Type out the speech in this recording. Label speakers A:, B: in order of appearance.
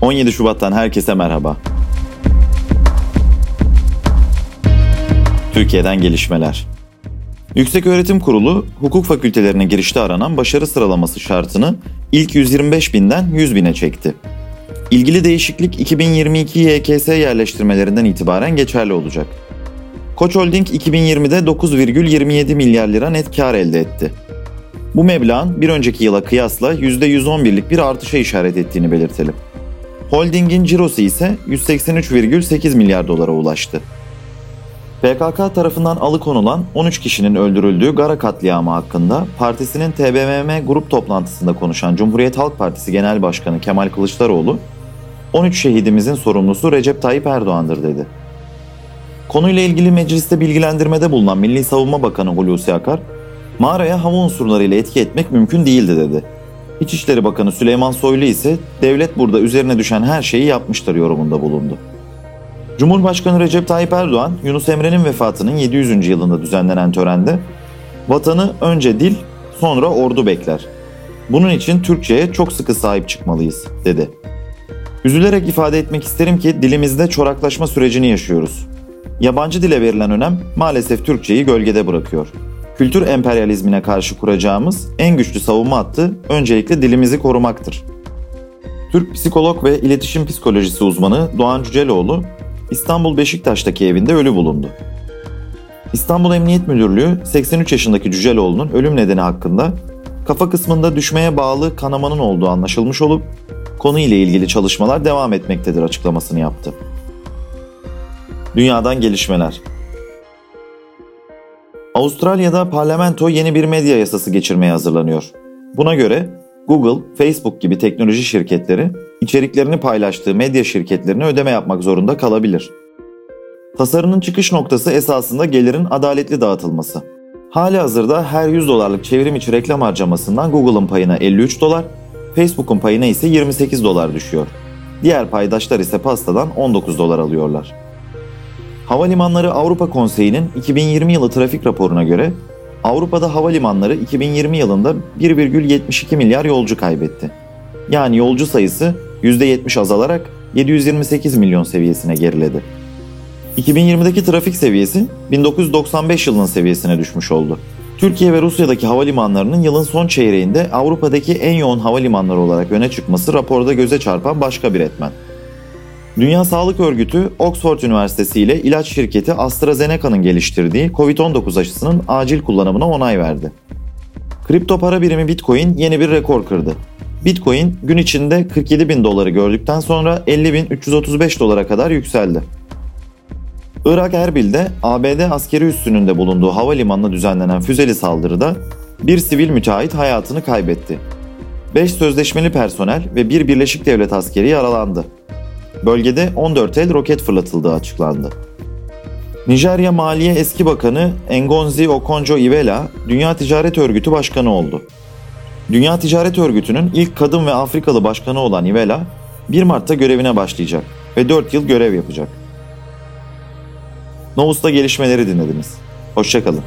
A: 17 Şubat'tan herkese merhaba. Türkiye'den gelişmeler. Yükseköğretim Kurulu, hukuk fakültelerine girişte aranan başarı sıralaması şartını ilk 125 binden 100 bine çekti. İlgili değişiklik 2022 YKS yerleştirmelerinden itibaren geçerli olacak. Koç Holding 2020'de 9,27 milyar lira net kar elde etti. Bu meblağın bir önceki yıla kıyasla %111'lik bir artışa işaret ettiğini belirtelim. Holding'in cirosu ise 183,8 milyar dolara ulaştı. PKK tarafından alıkonulan 13 kişinin öldürüldüğü Gara katliamı hakkında partisinin TBMM grup toplantısında konuşan Cumhuriyet Halk Partisi Genel Başkanı Kemal Kılıçdaroğlu, 13 şehidimizin sorumlusu Recep Tayyip Erdoğan'dır dedi. Konuyla ilgili mecliste bilgilendirmede bulunan Milli Savunma Bakanı Hulusi Akar, mağaraya hava unsurlarıyla etki etmek mümkün değildi dedi. İçişleri Bakanı Süleyman Soylu ise devlet burada üzerine düşen her şeyi yapmıştır yorumunda bulundu. Cumhurbaşkanı Recep Tayyip Erdoğan, Yunus Emre'nin vefatının 700. yılında düzenlenen törende vatanı önce dil, sonra ordu bekler. Bunun için Türkçe'ye çok sıkı sahip çıkmalıyız, dedi. Üzülerek ifade etmek isterim ki dilimizde çoraklaşma sürecini yaşıyoruz. Yabancı dile verilen önem maalesef Türkçeyi gölgede bırakıyor. Kültür emperyalizmine karşı kuracağımız en güçlü savunma hattı öncelikle dilimizi korumaktır. Türk psikolog ve iletişim psikolojisi uzmanı Doğan Cüceloğlu, İstanbul Beşiktaş'taki evinde ölü bulundu. İstanbul Emniyet Müdürlüğü 83 yaşındaki Cüceloğlu'nun ölüm nedeni hakkında kafa kısmında düşmeye bağlı kanamanın olduğu anlaşılmış olup konu ile ilgili çalışmalar devam etmektedir açıklamasını yaptı. Dünyadan gelişmeler. Avustralya'da parlamento yeni bir medya yasası geçirmeye hazırlanıyor. Buna göre Google, Facebook gibi teknoloji şirketleri içeriklerini paylaştığı medya şirketlerine ödeme yapmak zorunda kalabilir. Tasarının çıkış noktası esasında gelirin adaletli dağıtılması. Hali hazırda her 100 dolarlık çevrim içi reklam harcamasından Google'ın payına 53 dolar, Facebook'un payına ise 28 dolar düşüyor. Diğer paydaşlar ise pastadan 19 dolar alıyorlar. Havalimanları Avrupa Konseyi'nin 2020 yılı trafik raporuna göre Avrupa'da havalimanları 2020 yılında 1,72 milyar yolcu kaybetti. Yani yolcu sayısı %70 azalarak 728 milyon seviyesine geriledi. 2020'deki trafik seviyesi 1995 yılının seviyesine düşmüş oldu. Türkiye ve Rusya'daki havalimanlarının yılın son çeyreğinde Avrupa'daki en yoğun havalimanları olarak öne çıkması raporda göze çarpan başka bir etmen. Dünya Sağlık Örgütü, Oxford Üniversitesi ile ilaç şirketi AstraZeneca'nın geliştirdiği COVID-19 aşısının acil kullanımına onay verdi. Kripto para birimi Bitcoin yeni bir rekor kırdı. Bitcoin gün içinde 47 bin doları gördükten sonra 50 bin 335 dolara kadar yükseldi. Irak Erbil'de ABD askeri üssününde bulunduğu havalimanına düzenlenen füzeli saldırıda bir sivil müteahhit hayatını kaybetti. 5 sözleşmeli personel ve bir Birleşik Devlet askeri yaralandı. Bölgede 14 el roket fırlatıldığı açıklandı. Nijerya Maliye Eski Bakanı Engonzi Okonjo-Iweala, Dünya Ticaret Örgütü Başkanı oldu. Dünya Ticaret Örgütü'nün ilk kadın ve Afrikalı başkanı olan Iweala, 1 Mart'ta görevine başlayacak ve 4 yıl görev yapacak. Novus'ta gelişmeleri dinlediniz. Hoşçakalın.